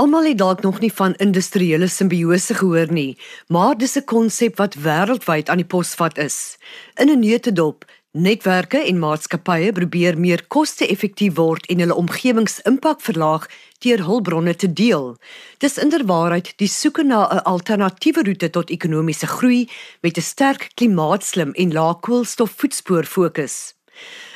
Almal het dalk nog nie van industriële simbiose gehoor nie, maar dis 'n konsep wat wêreldwyd aan die posvat is. In 'n neutedop, netwerke en maatskappye probeer meer koste-effektief word en hulle omgewingsimpak verlaag deur hulpbronne te deel. Dis inderwaarheid die soeke na 'n alternatiewe roete tot ekonomiese groei met 'n sterk klimaatslim en lae koolstofvoetspoor fokus.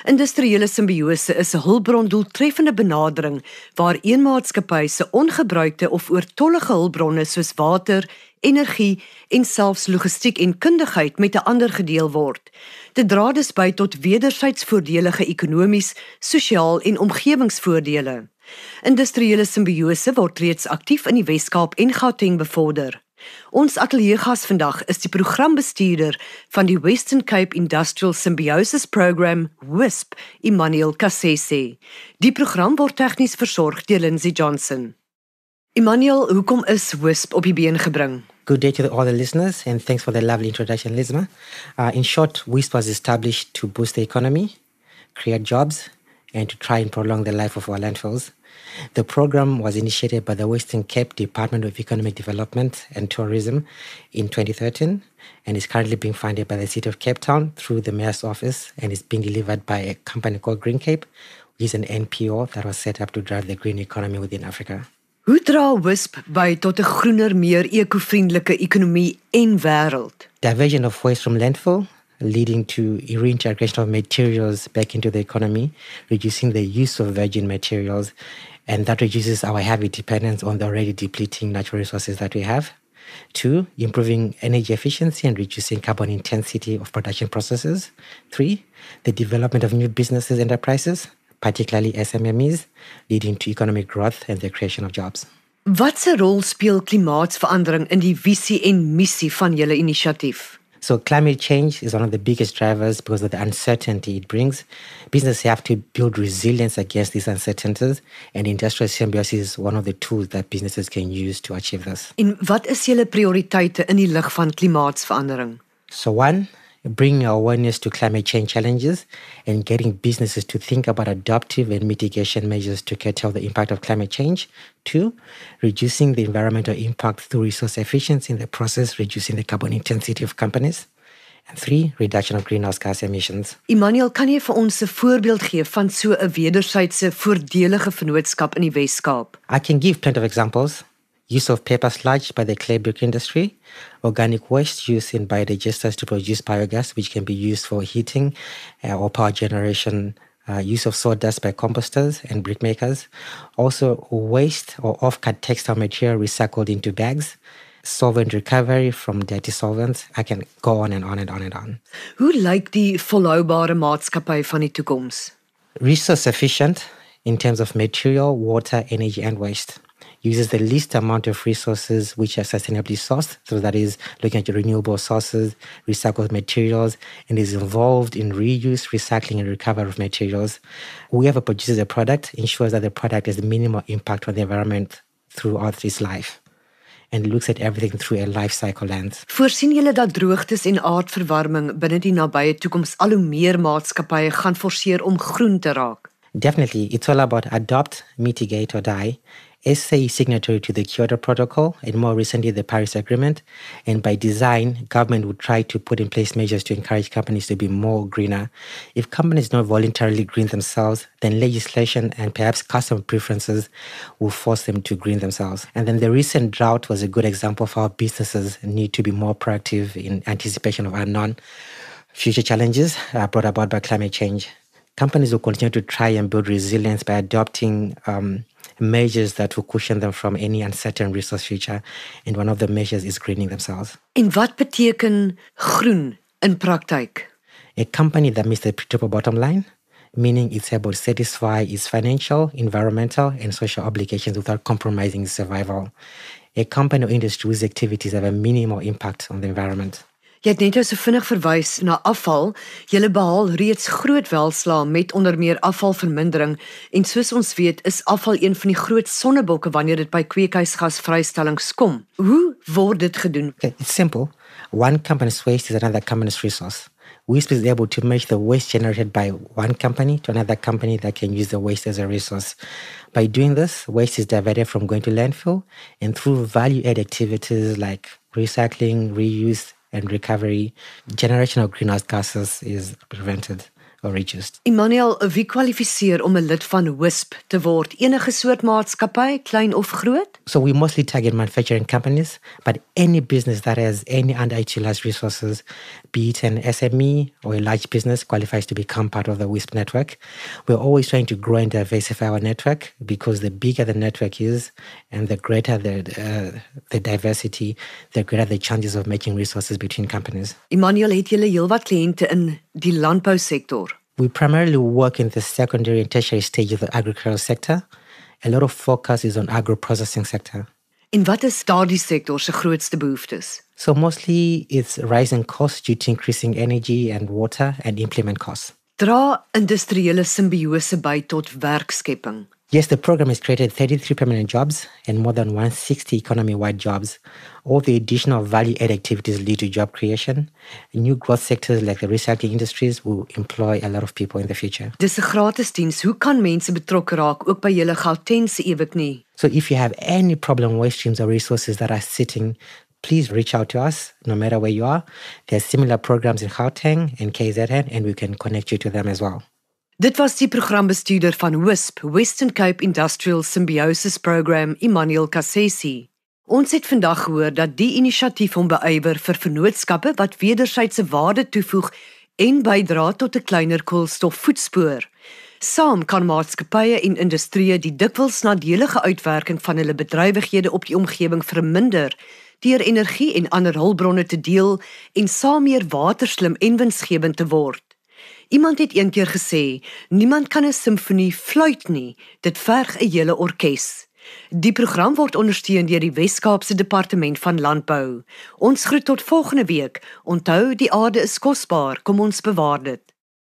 Industriële simbiose is 'n hulpbron doeltreffende benadering waar een maatskappy se ongebruikte of oortollige hulpbronne soos water, energie en selfs logistiek en kundigheid met 'n ander gedeel word. Dit dra dus by tot wederzijds voordelige ekonomies, sosiaal en omgewingsvoordele. Industriële simbiose word reeds aktief in die Wes-Kaap en Gauteng bevorder. Ons ateljeegas vandag is die programbestuurder van die Western Cape Industrial Symbiosis Program, WISP, Emmanuel Kassese. Die program word tegnies versorg deur Lindsay Johnson. Emmanuel, hoekom is WISP op die been gebring? Good day to the, all the listeners, and thanks for the lovely introduction, Lizma. Uh, in short, WISP was established to boost the economy, create jobs, and to try and prolong the life of our landfills. The program was initiated by the Western Cape Department of Economic Development and Tourism in 2013 and is currently being funded by the City of Cape Town through the Mayor's Office and is being delivered by a company called GreenCape, which is an NPO that was set up to drive the green economy within Africa. Hoe dra WISP by tot 'n groener, meer ekovriendelike ekonomie en wêreld? Diversion of waste from landfill leading to reintegration of materials back into the economy, reducing the use of virgin materials and that reduces our heavy dependence on the already depleting natural resources that we have. Two, improving energy efficiency and reducing carbon intensity of production processes. Three, the development of new businesses enterprises, particularly SMMEs, leading to economic growth and the creation of jobs. Wat se rol speel klimaatsverandering in die visie en missie van julle inisiatief? So climate change is one of the biggest drivers because of the uncertainty it brings. Businesses have to build resilience against these uncertainties and industrial symbiosis is one of the tools that businesses can use to achieve this. En wat is julle prioriteite in die lig van klimaatsverandering? So one, bringing awareness to climate change challenges and getting businesses to think about adaptive and mitigation measures to curtail the impact of climate change. Two, reducing the environmental impact through resource efficiency in the process, reducing the carbon intensity of companies. And three, reduction of greenhouse gas emissions. Emmanuel, kan jy vir ons 'n voorbeeld gee van so 'n wederwysige voordelige vennootskap in die Wes-Kaap? I can give plenty of examples. Use of paper sludge by the clay brick industry, organic waste used in biodigesters to produce biogas, which can be used for heating uh, or power generation, uh, use of sawdust by composters and brickmakers, also waste or off-cut textile material recycled into bags, solvent recovery from dirty solvents. I can go on and on and on and on. Hoe lyk die volhoubare maatskappy van die toekoms? Resource efficient in terms of material, water, energy and waste uses the least amount of resources which are sustainably sourced. So that is looking at renewable sources, recycled materials, and is involved in reuse, recycling, and recovery of materials. Whoever produces a product ensures that the product has minimal impact on the environment throughout its life. and looks at everything through a life cycle lens. Voorsien julle dat droogtes en aardverwarming binne die nabye toekoms al hoe meer maatskappye gaan forceer om groen te raak? Definitely, it's all about adopt, mitigate or die. SA signatory to the Kyoto Protocol and more recently the Paris Agreement. And by design, government would try to put in place measures to encourage companies to be more greener. If companies don't voluntarily green themselves, then legislation and perhaps customer preferences will force them to green themselves. And then the recent drought was a good example of how businesses need to be more proactive in anticipation of unknown future challenges uh, brought about by climate change. Companies will continue to try and build resilience by adopting um, measures that will cushion them from any uncertain resource future. And one of the measures is greening themselves. En wat beteken groen in praktyk? A company that meets the triple bottom line, meaning it's able to satisfy its financial, environmental, and social obligations without compromising survival. A company or industry whose activities have a minimal impact on the environment. Jy het net so vinnig verwys na afval. Julle behaal reeds groot welslae met onder meer afvalvermindering en soos ons weet, is afval een van die groot sonnebokke wanneer dit by kweekhuisgasvrystellings kom. Hoe word dit gedoen? Okay, it's simple. One company's waste is another company's resource. WISP is able to match the waste generated by one company to another company that can use the waste as a resource. By doing this, waste is diverted from going to landfill, and through value add activities like recycling, reuse, and recovery, generation of greenhouse gases is prevented. Or reduced. Emmanuel, wie kwalifiseer om 'n lid van WISP te word? Enige soort maatskappy, klein of groot? So we mostly target manufacturing companies, but any business that has any underutilized resources, be it an SME or a large business, qualifies to become part of the WISP network. We're always trying to grow and diversify our network because the bigger the network is and the greater the uh, the diversity, the greater the chances of making resources between companies. Emmanuel, het julle heelwat kliënte in die landbousektor? We primarily work in the secondary and tertiary stage of the agricultural sector. A lot of focus is on agro-processing sector. En wat is daardie sektor se grootste behoeftes? So mostly it's rising costs due to increasing energy and water and implement costs. Dra industriële simbiose by tot werkskepping. Yes, the program has created 33 permanent jobs and more than 160 economy-wide jobs. All the additional value-add activities lead to job creation. New growth sectors like the recycling industries will employ a lot of people in the future. Dis 'n gratis diens. Hoe kan mense betrokke raak ook by julle Gautengse ewig? So if you have any problem waste streams or resources that are sitting please reach out to us no matter where you are. There are similar programs in Gauteng and KZN and we can connect you to them as well. Dit was die programbestuurder van WISP, Western Cape Industrial Symbiosis Program, Emmanuel Kassesi. Ons het vandag gehoor dat die inisiatief hom beywer vir vennootskappe wat wederwysige waarde toevoeg en bydra tot 'n kleiner koolstofvoetspoor. Saam kan maatskappye en industrieë die dikwels nadelige uitwerking van hulle bedrywighede op die omgewing verminder deur energie en ander hulpbronne te deel en saam meer waterslim en winsgewend te word. Iemand het eendag gesê, niemand kan 'n simfonie fluit nie, dit verg 'n hele orkes. Die program word ondersteun deur die Wes-Kaapse Departement van Landbou. Ons groet tot volgende week. Onthou, die aarde is kosbaar, kom ons bewaar dit.